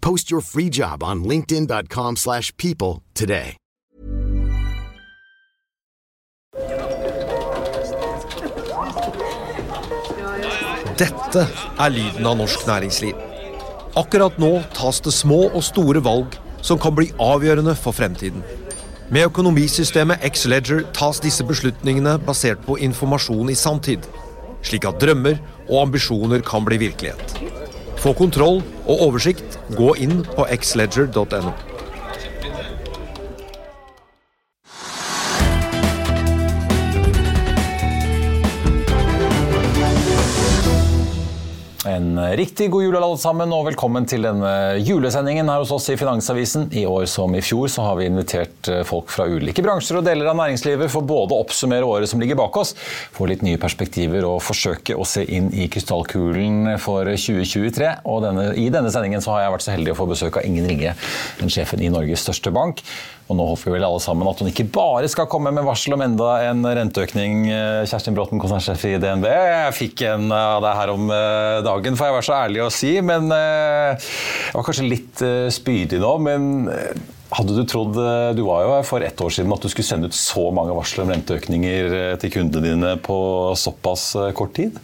Post your free job on linkedin.com/people slash people today. Dette er lyden av norsk næringsliv. Akkurat nå tas det små og store valg som kan bli avgjørende for fremtiden. Med økonomisystemet X-Ledger tas disse beslutningene basert på informasjon i sanntid, slik at drømmer og ambisjoner kan bli virkelighet. Få kontroll og oversikt, gå inn på xledger.no. En riktig god jul alle sammen, og velkommen til denne julesendingen her hos oss i Finansavisen. I år som i fjor så har vi invitert eh, folk fra ulike bransjer og deler av næringslivet for både å oppsummere året som ligger bak oss, få litt nye perspektiver og forsøke å se inn i krystallkulen for 2023. Og denne, i denne sendingen så har jeg vært så heldig å få besøk av Ingen Ringe, den sjefen i Norges største bank. Og nå håper vi vel alle sammen at hun ikke bare skal komme med varsel om enda en renteøkning. Eh, Kjerstin Bråten, konsernsjef i DNB. Jeg fikk en av deg her om eh, dagen, får jeg være så ærlig å si. Men eh, jeg var kanskje litt spydig nå. men... Hadde du trodd, Du var jo for ett år siden at du skulle sende ut så mange varsler om renteøkninger til kundene dine på såpass kort tid?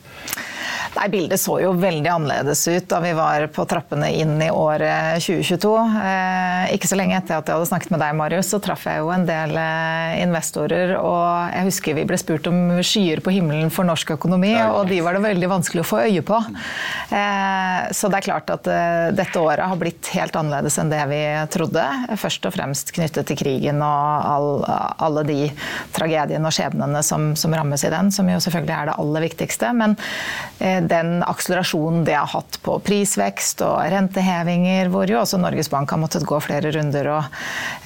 Nei, Bildet så jo veldig annerledes ut da vi var på trappene inn i året 2022. Eh, ikke så lenge etter at jeg hadde snakket med deg, Marius, så traff jeg jo en del eh, investorer. Og jeg husker vi ble spurt om skyer på himmelen for norsk økonomi, og de var det veldig vanskelig å få øye på. Eh, så det er klart at eh, dette året har blitt helt annerledes enn det vi trodde. Først og fremst knyttet til krigen og all, alle de tragediene og skjebnene som, som, rammes i den, som jo selvfølgelig er det aller viktigste. Men eh, den akselerasjonen det har hatt på prisvekst og rentehevinger, hvor jo også Norges Bank har måttet gå flere runder og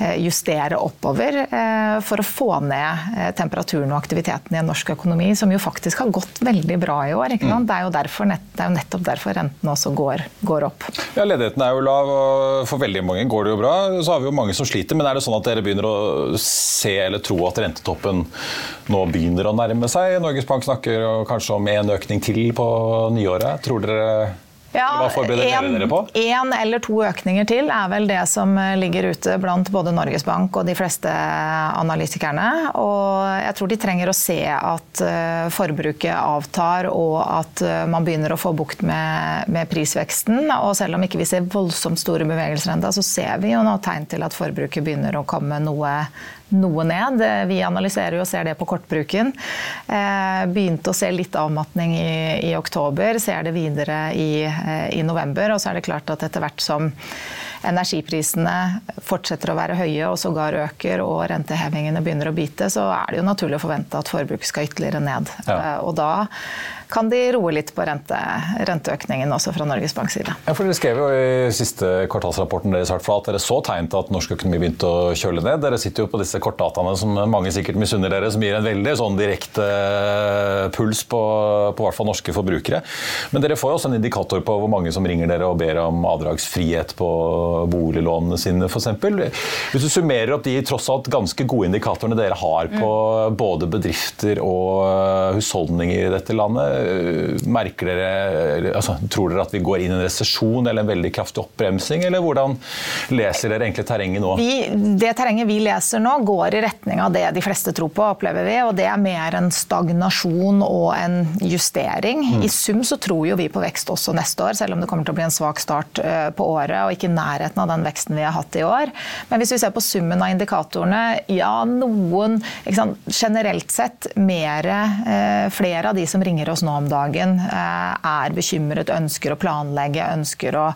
eh, justere oppover eh, for å få ned eh, temperaturen og aktiviteten i en norsk økonomi, som jo faktisk har gått veldig bra i år. Mm. Det, er jo derfor, det er jo nettopp derfor rentene også går, går opp. Ja, Ledigheten er jo lav, og for veldig mange går det jo bra. Så har vi jo mange som sliter. Men er det sånn at dere begynner å se eller tro at rentetoppen nå begynner å nærme seg? Norges Bank snakker kanskje om en økning til på nyåret. Tror dere ja, Én eller to økninger til er vel det som ligger ute blant både Norges Bank og de fleste analytikerne. Og jeg tror de trenger å se at eh, forbruket avtar og at eh, man begynner å få bukt med, med prisveksten. Og selv om ikke vi ser voldsomt store bevegelser ennå, så ser vi jo nå tegn til at forbruket begynner å komme noe noe ned. Vi analyserer og ser det på kortbruken. Eh, begynte å se litt avmatning i, i oktober, ser det videre i, eh, i november. Og så er det klart at etter hvert som energiprisene fortsetter å være høye og sågar øker og rentehevingene begynner å bite, så er det jo naturlig å forvente at forbruket skal ytterligere ned. Ja. Eh, og da kan de roe litt på rente, renteøkningen også fra Norges Banks side. Ja, for Dere skrev jo i siste kvartalsrapporten deres at dere så tegn til at norsk økonomi begynte å kjøle ned. Dere sitter jo på disse kortdataene som mange sikkert misunner dere, som gir en veldig sånn direkte eh, puls på, på hvert fall norske forbrukere. Men dere får jo også en indikator på hvor mange som ringer dere og ber om avdragsfrihet på boliglånene sine f.eks. Hvis du summerer opp de tross alt ganske gode indikatorene dere har på mm. både bedrifter og husholdninger i dette landet, Merker dere, altså, Tror dere at vi går inn i en resesjon eller en veldig kraftig oppbremsing, eller hvordan leser dere egentlig terrenget nå? Vi, det terrenget vi leser nå, går i retning av det de fleste tror på, opplever vi. Og det er mer en stagnasjon og en justering. Mm. I sum så tror jo vi på vekst også neste år, selv om det kommer til å bli en svak start eh, på året og ikke i nærheten av den veksten vi har hatt i år. Men hvis vi ser på summen av indikatorene, ja, noen Generelt sett mer, eh, flere av de som ringer oss nå om dagen, eh, er bekymret, ønsker å planlegge, ønsker å,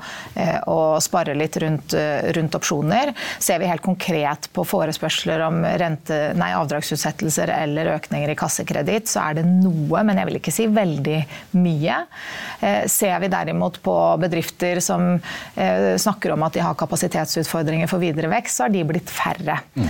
å spare litt rundt, rundt, opsjoner. Ser vi helt konkret på forespørsler om rente, nei, avdragsutsettelser eller økninger i kassekreditt, så er det noe, men jeg vil ikke si veldig mye. Ser vi derimot på bedrifter som snakker om at de har kapasitetsutfordringer for videre vekst, så har de blitt færre. Mm.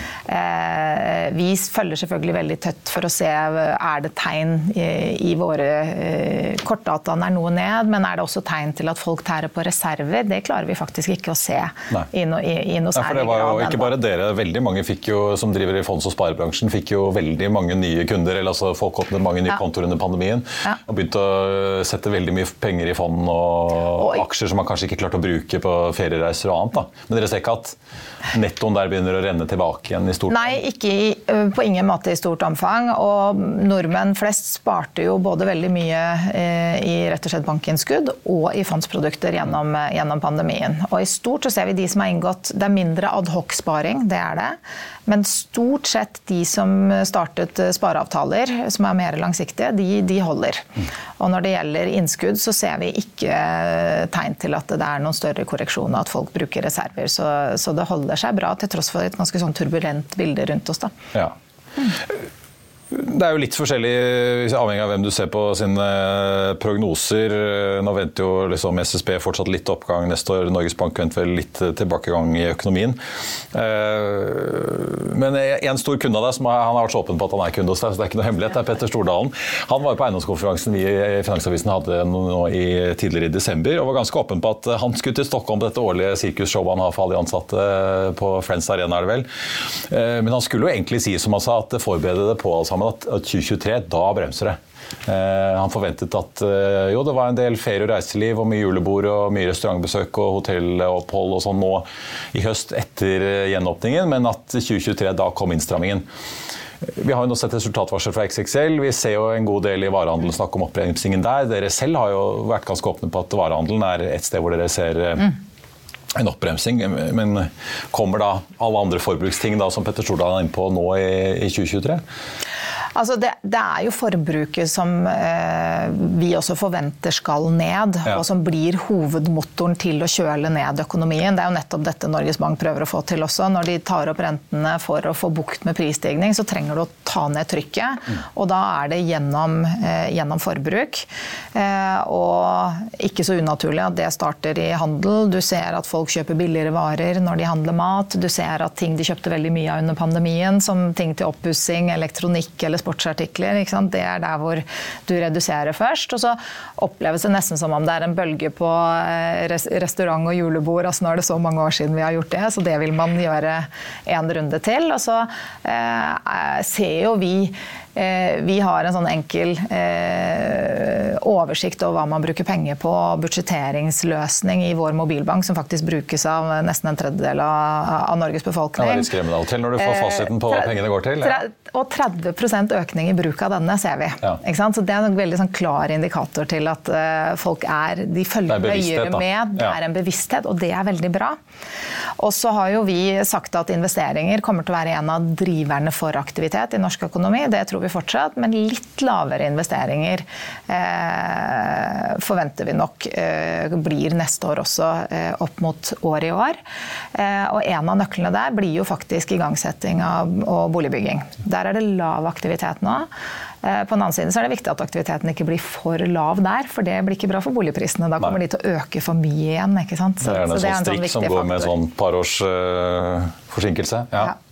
Vi følger selvfølgelig veldig tøtt for å se er det tegn i våre eh, kortdataene er noe ned, men er det også tegn til at folk tærer på reserver? Det klarer vi faktisk ikke å se Nei. i, no, i, i noe særlig grad. Det var jo ikke bare dere, veldig mange jo, som driver i fonds- og sparebransjen fikk jo veldig mange nye kunder. eller altså Folk åpnet mange nye ja. kontoer under pandemien ja. og begynte å sette veldig mye penger i fond og, og aksjer som man kanskje ikke klarte å bruke på feriereiser og annet. Da. Men dere ser ikke at nettoen der begynner å renne tilbake igjen i stort? Nei, ikke i, på ingen måte i stort omfang. Og nordmenn flest sparte jo både veldig mye eh, i rett og slett bankinnskudd og i fondsprodukter gjennom, gjennom pandemien. Og i stort så ser vi de som har inngått Det er mindre adhoc-sparing, det er det. Men stort sett de som startet spareavtaler, som er mer langsiktige, de, de holder. Og når det gjelder innskudd, så ser vi ikke tegn til at det er noen større korreksjon, og at folk bruker reserver. Så, så det holder seg bra, til tross for et ganske sånn turbulent bilde rundt oss. Da. Ja. Mm. Det er jo litt forskjellig avhengig av hvem du ser på sine prognoser. Nå venter jo liksom SSB fortsatt litt oppgang neste år. Norges Bank venter vel litt tilbakegang i økonomien. Eh, men en stor kunde av deg, som han har vært så åpen på at han er kunde hos deg, så det er ikke noe hemmelighet, det er Petter Stordalen. Han var jo på eiendomskonferansen vi i Finansavisen hadde nå i, tidligere i desember, og var ganske åpen på at han skulle til Stockholm på dette årlige sirkusshowet han har for alle de ansatte på Friends Arena, er det vel. Eh, men han skulle jo egentlig si, som han sa, at forberede det på alle sammen at 2023, da bremser det. Uh, han forventet at uh, jo, det var en del ferie og reiseliv og mye julebord og mye restaurantbesøk og hotellopphold og sånn nå i høst etter uh, gjenåpningen, men at 2023, da kom innstrammingen. Vi har jo nå sett resultatvarsel fra XXL. Vi ser jo en god del i varehandelen snakke om oppbremsingen der. Dere selv har jo vært ganske åpne på at varehandelen er et sted hvor dere ser mm en oppbremsing. Men kommer da alle andre forbruksting da, som Petter Stordalen er inne på nå i 2023? Altså det, det, er jo forbruket som eh, vi også forventer skal ned, ja. og som blir hovedmotoren til å kjøle ned økonomien. Det er jo nettopp dette Norges Bank prøver å få til også. Når de tar opp rentene for å få bukt med prisstigning, så trenger du å ta ned trykket. Mm. Og da er det gjennom, eh, gjennom forbruk. Eh, og ikke så unaturlig at det starter i handel. Du ser at folk kjøper billigere varer når de handler mat. Du ser at ting de kjøpte veldig mye av under pandemien, som ting til oppussing, elektronikk eller sportsartikler. Det er der hvor du reduserer først. Og så oppleves det nesten som om det er en bølge på eh, restaurant og julebord. altså Nå er det så mange år siden vi har gjort det, så det vil man gjøre en runde til. Og så eh, ser jo vi vi har en sånn enkel eh, oversikt over hva man bruker penger på, budsjetteringsløsning i vår mobilbank, som faktisk brukes av nesten en tredjedel av, Norges befolkning. Det er litt skremmende av og til når du får fasiten på hva eh, pengene går til. Ja. Og 30% økning i bruk av denne ser vi. Ja. Så Det er en veldig sånn klar indikator til at folk er De følger nøyere med. Det er en bevissthet, og det er veldig bra. Og så har jo vi sagt at investeringer kommer til å være en av driverne for aktivitet i norsk økonomi. Det tror vi fortsatt, men litt lavere investeringer eh, forventer vi nok eh, blir neste år også eh, opp mot året i år. Eh, og en av nøklene der blir jo faktisk igangsetting av, og boligbygging. Der er det lav aktivitet nå. Eh, på den annen side så er det viktig at aktiviteten ikke blir for lav der, for det blir ikke bra for boligprisene. Da kommer Nei. de til å øke for mye igjen. Så, det er en, så det er en sånn strikk som går med sånn par års uh, forsinkelse. Ja. ja.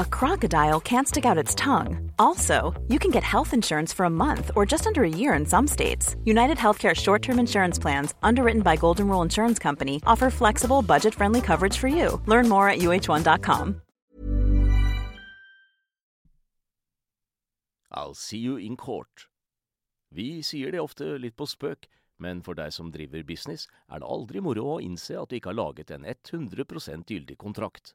a crocodile can't stick out its tongue. Also, you can get health insurance for a month or just under a year in some states. United Healthcare short term insurance plans, underwritten by Golden Rule Insurance Company, offer flexible, budget friendly coverage for you. Learn more at uh1.com. I'll see you in court. Vi sier det ofte litt på spøk, men for deg som driver business, er det aldri moro å innse at du ikke har laget en 100 gyldig kontrakt.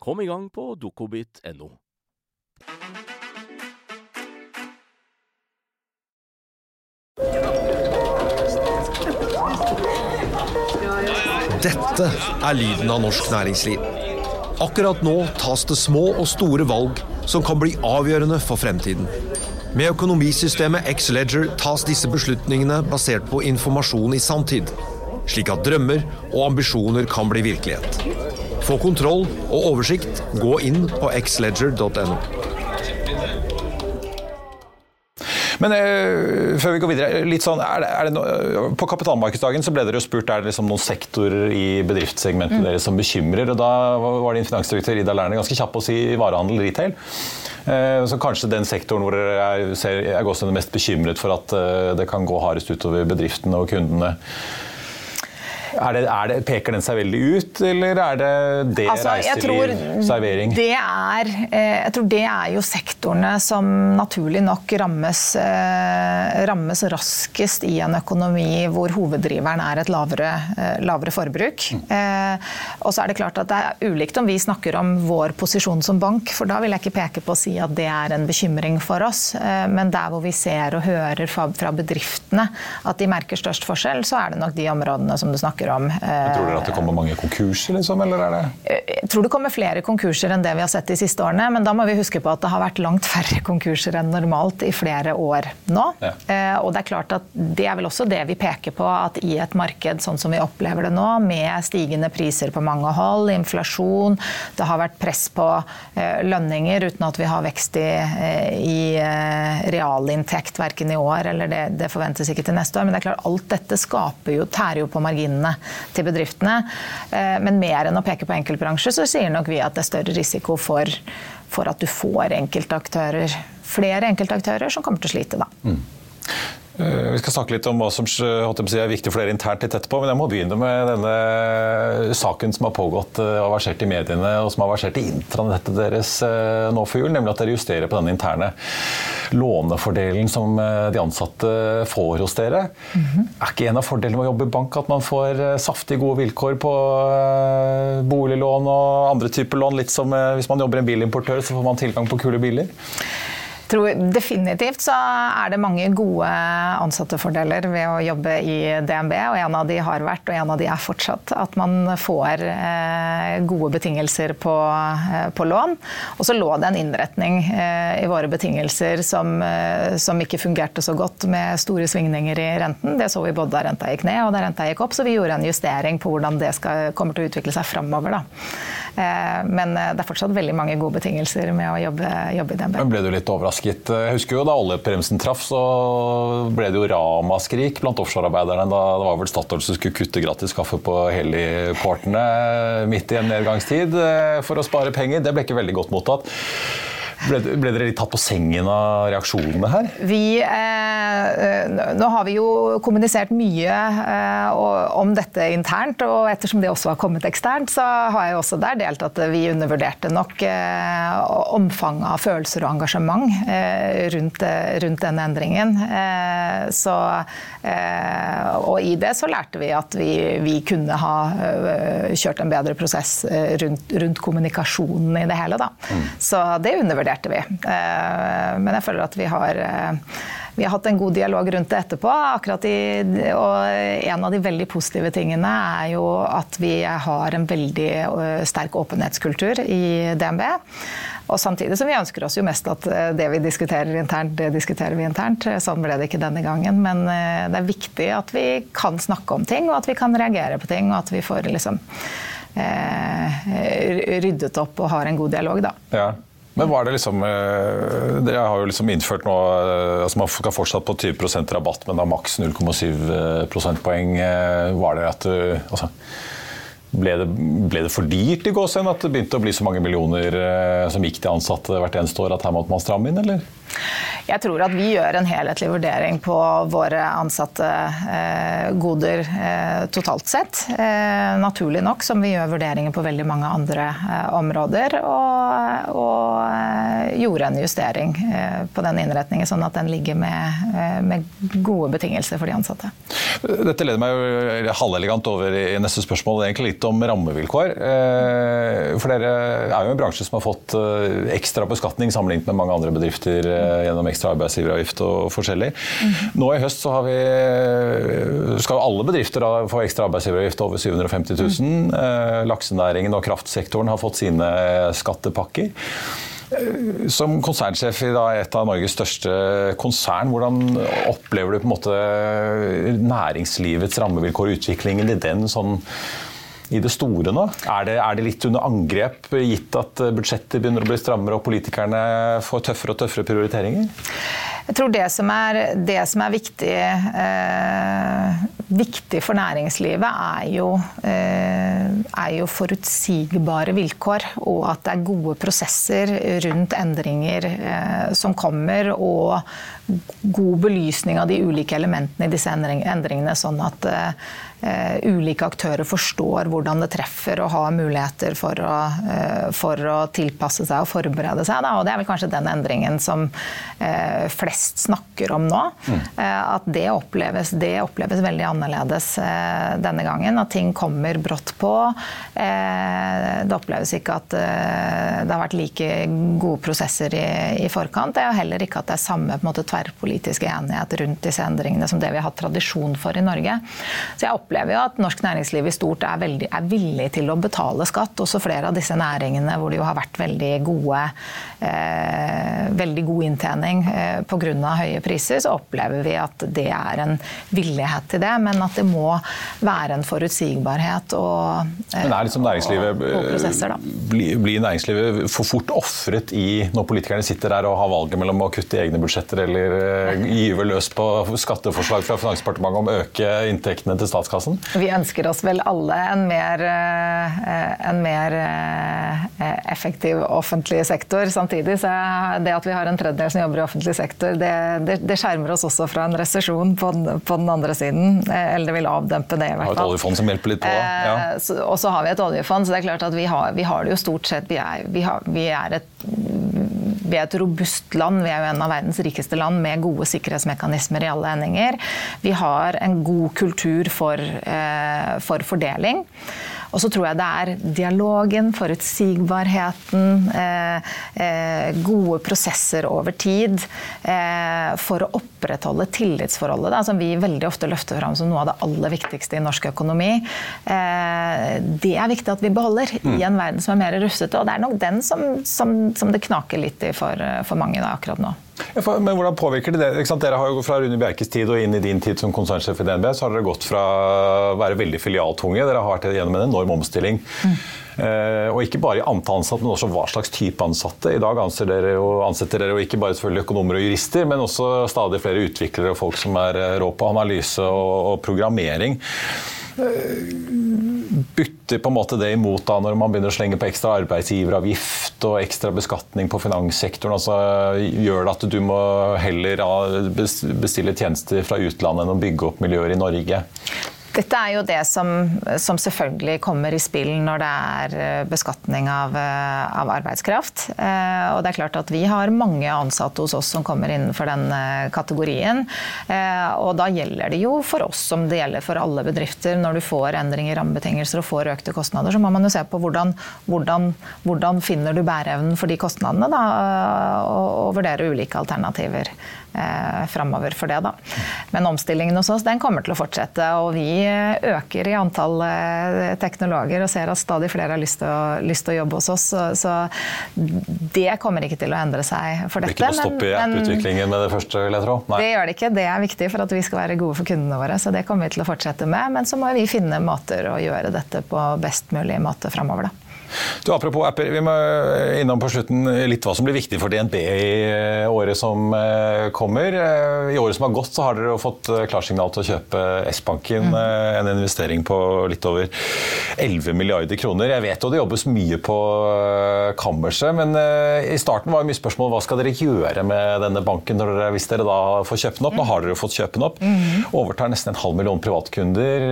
Kom i gang på dokobit.no. Dette er lyden av norsk næringsliv. Akkurat nå tas det små og store valg som kan bli avgjørende for fremtiden. Med økonomisystemet X-Leger tas disse beslutningene basert på informasjon i sanntid, slik at drømmer og ambisjoner kan bli virkelighet. Få kontroll og oversikt. Gå inn på xledger.no. Men eh, før vi går videre, litt sånn, er det, er det no, På kapitalmarkedsdagen så ble dere jo spurt er det liksom noen sektorer i bedriftssegmentet mm. deres som bekymrer. og Da var din finansdirektør Ida Lerner ganske kjapp å si varehandel retail. Eh, så kanskje den sektoren hvor dere er, er, er mest bekymret for at eh, det kan gå hardest utover bedriftene og kundene. Er det, er det, peker den seg veldig ut, eller er det det altså, reiseliv, servering? Det er, eh, jeg tror det er jo sektorene som naturlig nok rammes, eh, rammes raskest i en økonomi hvor hoveddriveren er et lavere, eh, lavere forbruk. Mm. Og så er det klart at det er ulikt om vi snakker om vår posisjon som bank, for da vil jeg ikke peke på å si at det er en bekymring for oss. Men der hvor vi ser og hører fra bedriftene at de merker størst forskjell, så er det nok de områdene som du snakker snakker om. Men tror dere at det kommer mange konkurser, liksom, eller er det Jeg tror det kommer flere konkurser enn det vi har sett de siste årene, men da må vi huske på at det har vært langt færre konkurser enn normalt i flere år nå. Ja. Eh, og det er klart at det er vel også det vi peker på, at i et marked sånn som vi opplever det nå, med stigende priser på mange hold, inflasjon, det har vært press på eh, lønninger uten at vi har vekst i, eh, i realinntekt verken i år eller det, det forventes ikke til neste år. Men det er klart alt dette skaper jo, tærer jo på marginene kostnadene til bedriftene. Eh, men mer enn å peke på enkeltbransjer, så sier nok vi at det er større risiko for, for at du får enkeltaktører, flere enkeltaktører som kommer til å slite. Da. Mm. Eh, vi skal snakke litt om hva som er viktig for dere internt litt etterpå, men jeg må begynne med denne saken som har pågått eh, og versert i mediene, og som har versert i intranettet deres eh, nå for jul, nemlig at dere justerer på den interne lånefordelen som de ansatte får hos dere. Mm -hmm. Er ikke en av fordelene med å jobbe i bank at man får saftig gode vilkår på boliglån og andre typer lån? Litt som hvis man jobber i en bilimportør, så får man tilgang på kule biler? Tror definitivt så er det mange gode ansattefordeler ved å jobbe i DNB. og En av de har vært, og en av de er fortsatt, at man får eh, gode betingelser på, eh, på lån. Og så lå det en innretning eh, i våre betingelser som, som, ikke fungerte så godt, med store svingninger i renten. Det så vi både da renta gikk ned og da renta gikk opp, så vi gjorde en justering på hvordan det skal, kommer til å utvikle seg framover. Men det er fortsatt veldig mange gode betingelser med å jobbe, jobbe i DNB. Men ble du litt overrasket? Jeg husker jo da oljebremsen traff, så ble det jo ramaskrik blant offshorearbeiderne. Da det var vel Statoil som skulle kutte gratis kaffe på heliportene midt i en nedgangstid for å spare penger. Det ble ikke veldig godt mottatt. Ble, ble, dere litt tatt på sengen av reaksjonene her? Vi, eh, nå har vi jo kommunisert mye eh, om dette internt, og ettersom det også har kommet eksternt, så har jeg også der delt at vi undervurderte nok eh, omfanget av følelser og engasjement eh, rundt, rundt, denne endringen. Eh, så, eh, og i det så lærte vi at vi, vi kunne ha kjørt en bedre prosess rundt, rundt kommunikasjonen i det hele. Da. Mm. Så det undervurderte vurderte vi. Eh, men jeg føler at vi har, eh, vi har hatt en god dialog rundt det etterpå. I, og en av de veldig positive tingene er jo at vi har en veldig eh, sterk åpenhetskultur i DNB. Og samtidig som vi ønsker oss jo mest at det vi diskuterer internt, det diskuterer vi internt. Sånn ble det ikke denne gangen. Men det er viktig at vi kan snakke om ting, og at vi kan reagere på ting. Og at vi får liksom eh, ryddet opp og har en god dialog, da. Ja. Men var det liksom eh, Dere har jo liksom innført nå eh, altså Man skal fortsatt på 20% rabatt, men da maks 0,7 eh, prosentpoeng. Var det at altså, ble, det, ble det, for dyrt i gåsehud at det begynte å bli så mange millioner som gikk til ansatte hvert eneste år, at her måtte man stramme inn, eller? Jeg tror at vi gjør en helhetlig vurdering på våre ansatte eh, goder eh, totalt sett. Eh, naturlig nok, som vi gjør vurderinger på veldig mange andre eh, områder. Og, og eh, gjorde en justering eh, på den innretningen, sånn at den ligger med, med gode betingelser for de ansatte. Dette leder meg jo halvelegant over i neste spørsmål, Det er egentlig litt om rammevilkår. For dere er jo en bransje som har fått ekstra beskatning sammenlignet med mange andre bedrifter gjennom ekstra arbeidsgiveravgift og forskjellig. -hmm. Nå i høst så har vi, skal alle bedrifter få ekstra arbeidsgiveravgift over 750 000. Mm. Eh, laksenæringen og kraftsektoren har fått sine skattepakker. Eh, som konsernsjef i et av Norges største konsern, hvordan opplever du på en måte næringslivets rammevilkår og utviklingen i den sånn i det store nå? Er det, er det, litt under angrep, gitt at budsjettet begynner å bli strammere og politikerne får tøffere og tøffere prioriteringer? Jeg tror det som er, det som er viktig, eh, viktig, for næringslivet, er jo, eh, er jo, forutsigbare vilkår. Og at det er gode prosesser rundt endringer eh, som kommer. Og god belysning av de ulike elementene i disse endringene, sånn at uh, ulike aktører forstår hvordan det treffer og har muligheter for å, uh, for å tilpasse seg og forberede seg. Da. Og det er vel kanskje den endringen som uh, flest snakker om nå. Mm. At det oppleves, det oppleves, veldig annerledes denne gangen. At ting kommer brått på. Det oppleves ikke at det har vært like gode prosesser i, i forkant. Det er heller ikke at det er samme måte, tverrpolitiske enighet rundt disse endringene som det vi har hatt tradisjon for i Norge. Så jeg opplever jo at norsk næringsliv i stort er, veldig, er villig til å betale skatt. Også flere av disse næringene hvor det jo har vært veldig gode eh, veldig god inntjening eh, pga. høye priser, så opplever vi at det er en villighet til det. Men at det må være en forutsigbarhet og, eh, men er liksom næringslivet, og, og prosesser. Blir, blir næringslivet for fort ofret i når politikerne sitter der og har valget mellom å kutte i egne budsjetter eller eh, gyve løs på skatteforslag fra Finansdepartementet om å øke inntektene til statskassen? Fasen? Vi ønsker oss vel alle en mer, eh, en mer eh, effektiv offentlig sektor. Samtidig så det at vi har en tredjedel som jobber i offentlig sektor, det, det, det skjermer oss også fra en resesjon på, på, den andre siden. Eh, eller det vil avdempe det, i hvert fall. Har et oljefond som hjelper litt på. Ja. Og så har vi et oljefond, så det er klart at vi har, vi har det jo stort sett Vi er, vi har, vi er et vi er et robust land. Vi er jo en av verdens rikeste land med gode sikkerhetsmekanismer i alle endinger. Vi har en god kultur for, eh, for fordeling. Og så tror jeg det er dialogen, forutsigbarheten, eh, eh, gode prosesser over tid eh, for å opprettholde tillitsforholdet, da, som vi veldig ofte løfter fram som noe av det aller viktigste i norsk økonomi. Eh, det er viktig at vi beholder mm. i en verden som er mer rustete. Og det er nok den som, som, som det knaker litt i for, for mange da, akkurat nå. Men hvordan påvirker det det? Dere har jo Fra Rune Bjerkes tid og inn i din tid som konsernsjef i DNB, så har dere gått fra å være veldig filialtunge. Dere har vært gjennom en enorm omstilling. Mm. Eh, og ikke bare i antall ansatte, men også hva slags type ansatte. I dag ansetter dere jo, ansetter dere jo ikke bare selvfølgelig økonomer og jurister, men også stadig flere utviklere og folk som er eh, rå på analyse og, og programmering. Bytter på en måte det imot da når man begynner å slenge på ekstra arbeidsgiveravgift og ekstra beskatning på finanssektoren? altså Gjør det at du må heller bestille tjenester fra utlandet enn å bygge opp miljøer i Norge? Dette er jo det som, som, selvfølgelig kommer i spill når det er eh, beskatning av, eh, av, arbeidskraft. Eh, og det er klart at Vi har mange ansatte hos oss som kommer innenfor den kategorien. Og da gjelder det jo for oss som det gjelder for alle bedrifter. Når du får endringer i rammebetingelser og får økte kostnader, så må man jo se på hvordan, hvordan, hvordan finner du bæreevnen for de kostnadene, da, og, og vurdere ulike alternativer eh, framover for det. Da. Men omstillingen hos oss den kommer til å fortsette. Og vi øker i antall eh, teknologer og ser at stadig flere har lyst til å, lyst til å jobbe hos oss. Så, så, det kommer ikke til å endre seg for dette. Det blir ikke noe stopp i app-utviklingen med det første, vil jeg tro? Nei. Det gjør det ikke. Det er viktig for at vi skal være gode for kundene våre. Så det kommer vi til å fortsette med. Men så må vi finne måter å gjøre dette på best mulig måte framover. Da. Du, apropos apper, vi må innom på slutten litt hva som blir viktig for DNB i eh, året som eh, kommer. Eh, I året som har gått, så har dere fått klarsignal til å kjøpe S-banken. Mm. En investering på litt over 11 milliarder kroner. Jeg vet jo det jobbes mye på kammerset, men i starten var jo mye spørsmål hva skal dere gjøre med denne banken dere, hvis dere da får kjøpe den opp. Nå har dere fått kjøpe den opp. Mm. Overtar nesten en halv million privatkunder.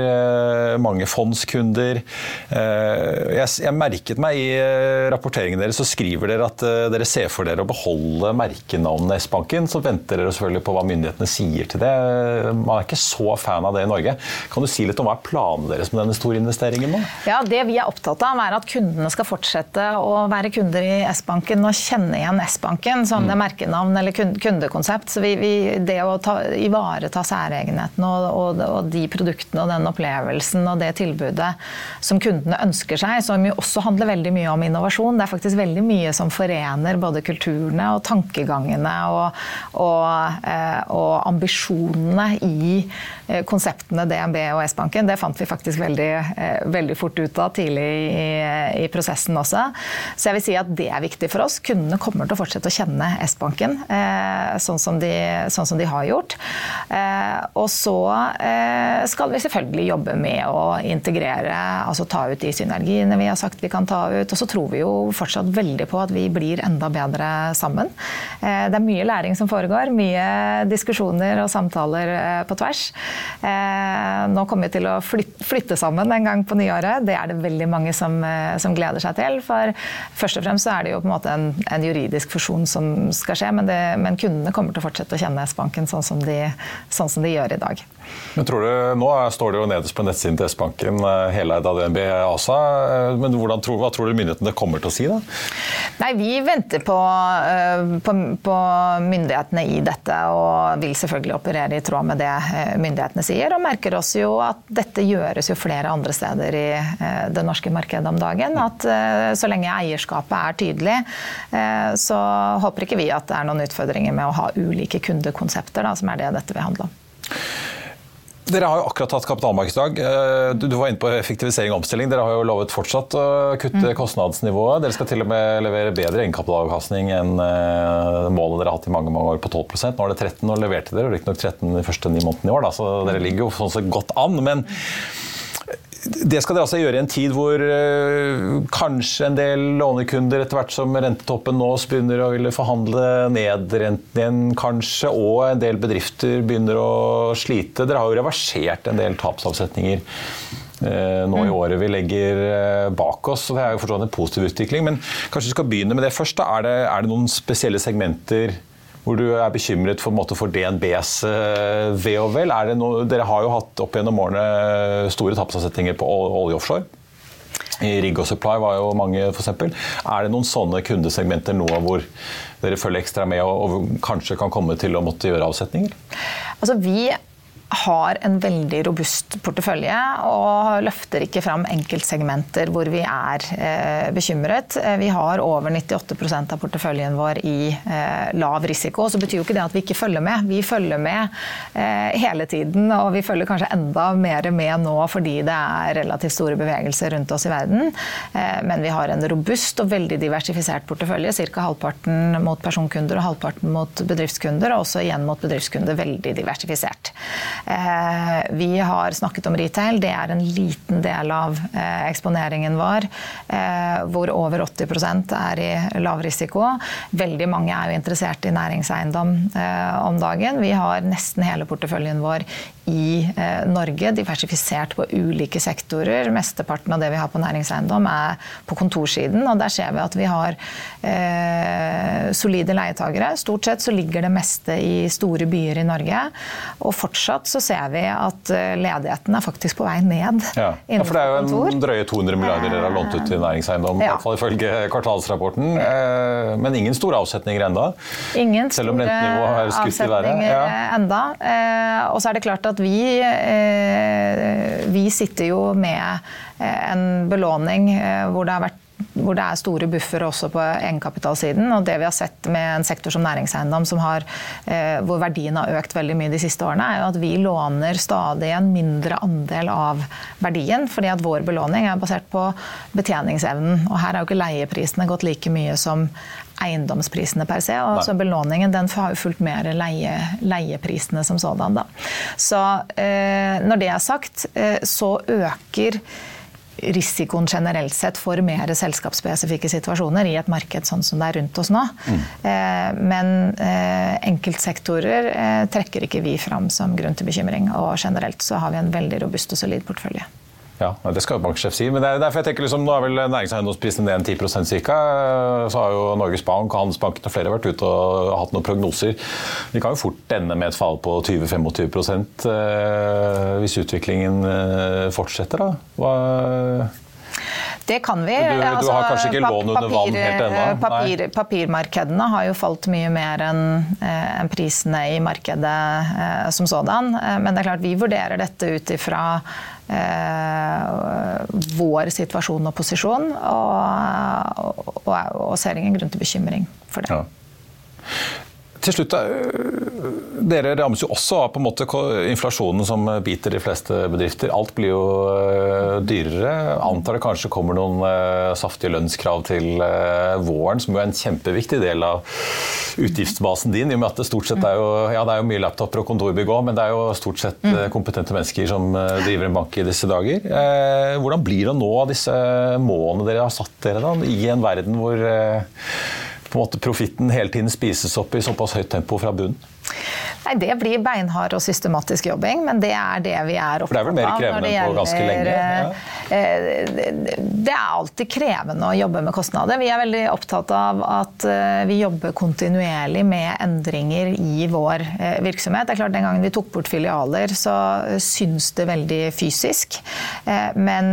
Mange fondskunder. Jeg, jeg merker merket meg i eh, rapporteringen deres så skriver dere at eh, dere ser for dere å beholde merkenavnet S-banken. Så venter dere selvfølgelig på hva myndighetene sier til det. Man er ikke så fan av det i Norge. Kan du si litt om hva er planene deres med denne store investeringen nå? Ja, Det vi er opptatt av, er at kundene skal fortsette å være kunder i S-banken og kjenne igjen S-banken som mm. det merkenavn eller kundekonsept. Så vi, vi, det å ta, ivareta særegenheten og, og, og de produktene og den opplevelsen og det tilbudet som kundene ønsker seg, som jo også handler handler veldig mye om innovasjon. Det er faktisk veldig mye som forener både kulturene og tankegangene og, og, eh, og ambisjonene i konseptene DNB og S-banken. Det fant vi faktisk veldig, eh, veldig fort ut av tidlig i, i, prosessen også. Så jeg vil si at det er viktig for oss. Kundene kommer til å fortsette å kjenne S-banken sånn, sånn, sånn, som de har gjort. Og så skal vi selvfølgelig jobbe med å integrere, altså ta ut de synergiene vi har sagt vi kan ta ut. Og så tror vi jo fortsatt veldig på at vi blir enda bedre sammen. Eh, det er mye læring som foregår, mye diskusjoner og samtaler eh, på tvers. Eh, nå kommer vi til å flytte sammen en gang på nyåret. Det er det veldig mange som, som gleder seg til. For først og fremst er det jo på en måte en, en juridisk fusjon som skal skje, men, det, men, kundene kommer til å fortsette å kjenne S-banken sånn, sånn som de gjør i dag. Men tror du, Nå står det jo nederst på nettsiden til S-banken, eh, heleid av DNB ASA. Eh, men hvordan, hva tror du myndighetene kommer til å si? da? Nei, Vi venter på, eh, på, på, myndighetene i dette, og vil selvfølgelig operere i tråd med det myndighetene sier. Og merker oss jo at dette gjøres jo flere andre steder i det norske markedet om dagen. At så lenge eierskapet er tydelig, så håper ikke vi at det er noen utfordringer med å ha ulike kundekonsepter, da, som er det dette vil handle om. Dere har jo akkurat hatt kapitalmarkedsdag. Eh, du var inne på effektivisering og omstilling. Dere har jo lovet fortsatt å kutte mm. kostnadsnivået. Dere skal til og med levere bedre egenkapitalavkastning enn eh, målet dere har hatt i mange mange år på 12% Nå er det 13 og leverte dere riktignok 13 de første ni månedene i år, da, så dere ligger jo sånn sett godt an. men det skal dere altså gjøre i en tid hvor øh, kanskje en del lånekunder etter hvert som rentetoppen nås, begynner å ville forhandle ned renten igjen, kanskje, og en del bedrifter begynner å slite. Dere har jo reversert en del tapsavsetninger øh, nå i mm. året vi legger øh, bak oss. og Det er jo forstått en positiv utvikling. Men kanskje vi skal begynne med det først. Er det, er det noen spesielle segmenter hvor du er bekymret for, måte, for DNBs uh, ve og vel. Noe, dere har jo hatt opp gjennom årene store tapsavsetninger på olje offshore. I Rigg og Supply var jo mange, f.eks. Er det noen sånne kundesegmenter nå hvor dere følger ekstra med og, og kanskje kan komme til å måtte gjøre avsetninger? Altså, vi har en veldig robust portefølje og løfter ikke fram enkeltsegmenter hvor vi er eh, bekymret. Eh, vi har over 98% av porteføljen vår i eh, lav risiko. Så betyr jo ikke det at vi ikke følger med. Vi følger med eh, hele tiden, og vi følger kanskje enda mer med nå fordi det er relativt store bevegelser rundt oss i verden. Eh, men vi har en robust og veldig diversifisert portefølje. Ca. halvparten mot personkunder og halvparten mot bedriftskunder, og også igjen mot bedriftskunder veldig diversifisert. Eh, vi har snakket om retail. Det er en liten del av eh, eksponeringen vår, eh, hvor over 80% er i lav risiko. Veldig mange er jo interessert i næringseiendom om dagen. Vi har nesten hele porteføljen vår i Norge, diversifisert på ulike sektorer. Mesteparten av det vi har på næringseiendom er på kontorsiden, og der ser vi at vi har solide leietagere. Stort sett så ligger det meste i store byer i Norge. Og fortsatt så ser vi at eh, ledigheten er faktisk på vei ned. Ja, ja for det er jo en drøye 200 milliarder dere har lånt ut til næringseiendom, ja. i hvert fall ifølge kvartalsrapporten. Eh, men ingen store avsetninger enda? Ingen store avsetninger ja. enda. Eh, og så er det klart at vi, vi sitter jo med en belåning hvor det har vært hvor det er store buffere også på egenkapitalsiden. Og det vi har sett med en sektor som næringseiendom, som har, eh, hvor verdien har økt veldig mye de siste årene, er jo at vi låner stadig en mindre andel av verdien. Fordi at vår belåning er basert på betjeningsevnen. Og her har jo ikke leieprisene gått like mye som eiendomsprisene per se. og så Belåningen den har jo fulgt mer leie, leieprisene som sådan. Da. Så eh, når det er sagt, eh, så øker risikoen generelt sett for mer selskapsspesifikke situasjoner i et marked sånn som det er rundt oss nå. Mm. Men eh, enkeltsektorer eh, trekker ikke vi fram som grunn til bekymring. Og generelt så har vi en veldig robust og solid portefølje. Ja, Det skal jo banksjef si. men det er derfor jeg tenker liksom, Nå er vel næringseiendomsprisen ned 10% ca. Så har jo Norges Bank og Handelsbanken og flere vært ute og hatt noen prognoser. Vi kan jo fort ende med et fall på 20-25 eh, hvis utviklingen eh, fortsetter. da. Hva det kan vi. Du, du altså, har kanskje ikke lån under vann helt ennå? Papir, papirmarkedene har jo falt mye mer enn eh, en prisene i markedet eh, som sådan. Eh, men det er klart vi vurderer dette ut ifra eh, vår situasjon og posisjon, og, og, og, ser ingen grunn til bekymring for det. Ja. Til slutt, eh, Dere rammes jo også av på en måte inflasjonen som biter de fleste bedrifter. Alt blir jo eh, dyrere. Antar det kanskje kommer noen eh, saftige lønnskrav til våren, som jo er en kjempeviktig del av utgiftsbasen din. i og med at det stort sett er jo, ja, det er jo mye laptoper og kontorbygg òg, men det er jo stort sett mm. kompetente mennesker som driver en bank i disse dager. Hvordan blir det nå disse målene dere har satt dere da, i en verden hvor på en måte profitten hele tiden spises opp i såpass høyt tempo fra bunnen? Nei, Det blir beinhard og systematisk jobbing, men det er det vi er opptatt av. For det er vel mer krevende enn på ganske lenge? Ja. Eh, det er alltid krevende å jobbe med kostnader. Vi er veldig opptatt av at eh, vi jobber kontinuerlig med endringer i vår eh, virksomhet. Det er klart Den gangen vi tok bort filialer, så syns det veldig fysisk. Men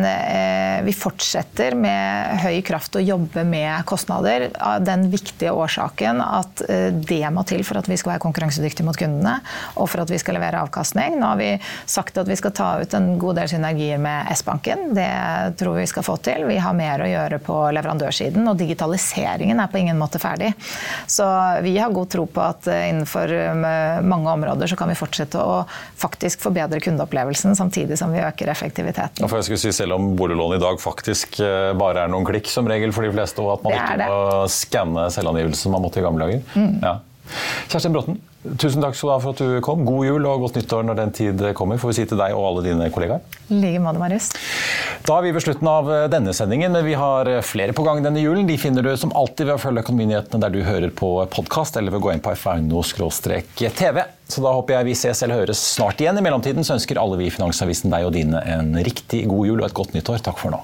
vi fortsetter med høy kraft å jobbe med kostnader. Av den viktige årsaken at det må til for at vi skal være konkurransedyktige mot kundene kundene, og for at vi skal levere avkastning. Nå har vi sagt at vi skal ta ut en god del synergier med S-banken. Det tror vi skal få til. Vi har mer å gjøre på leverandørsiden, og digitaliseringen er på ingen måte ferdig. Så vi har god tro på at innenfor eh, mange områder så kan vi fortsette å faktisk forbedre kundeopplevelsen, samtidig som vi øker effektiviteten. For jeg skulle si, Selv om boliglån i dag faktisk eh, bare er noen klikk som regel for de fleste, og at man ikke må skanne selvangivelsen man måtte i gamle dager. Mm. Ja. Kjerstin Bråten, tusen takk skal du ha for at du kom. God jul og godt nyttår når den tid kommer, får vi si til deg og alle dine kollegaer. like måte, Marius. Da er vi ved slutten av eh, denne sendingen, men vi har eh, flere på gang denne julen. De finner du som alltid ved å følge Økonominyhetene der du hører på podkast, eller ved å gå inn på fauno-tv. Så da håper jeg vi ses eller høres snart igjen. I mellomtiden så ønsker alle vi i Finansavisen deg og dine en riktig god jul og et godt nyttår. Takk for nå.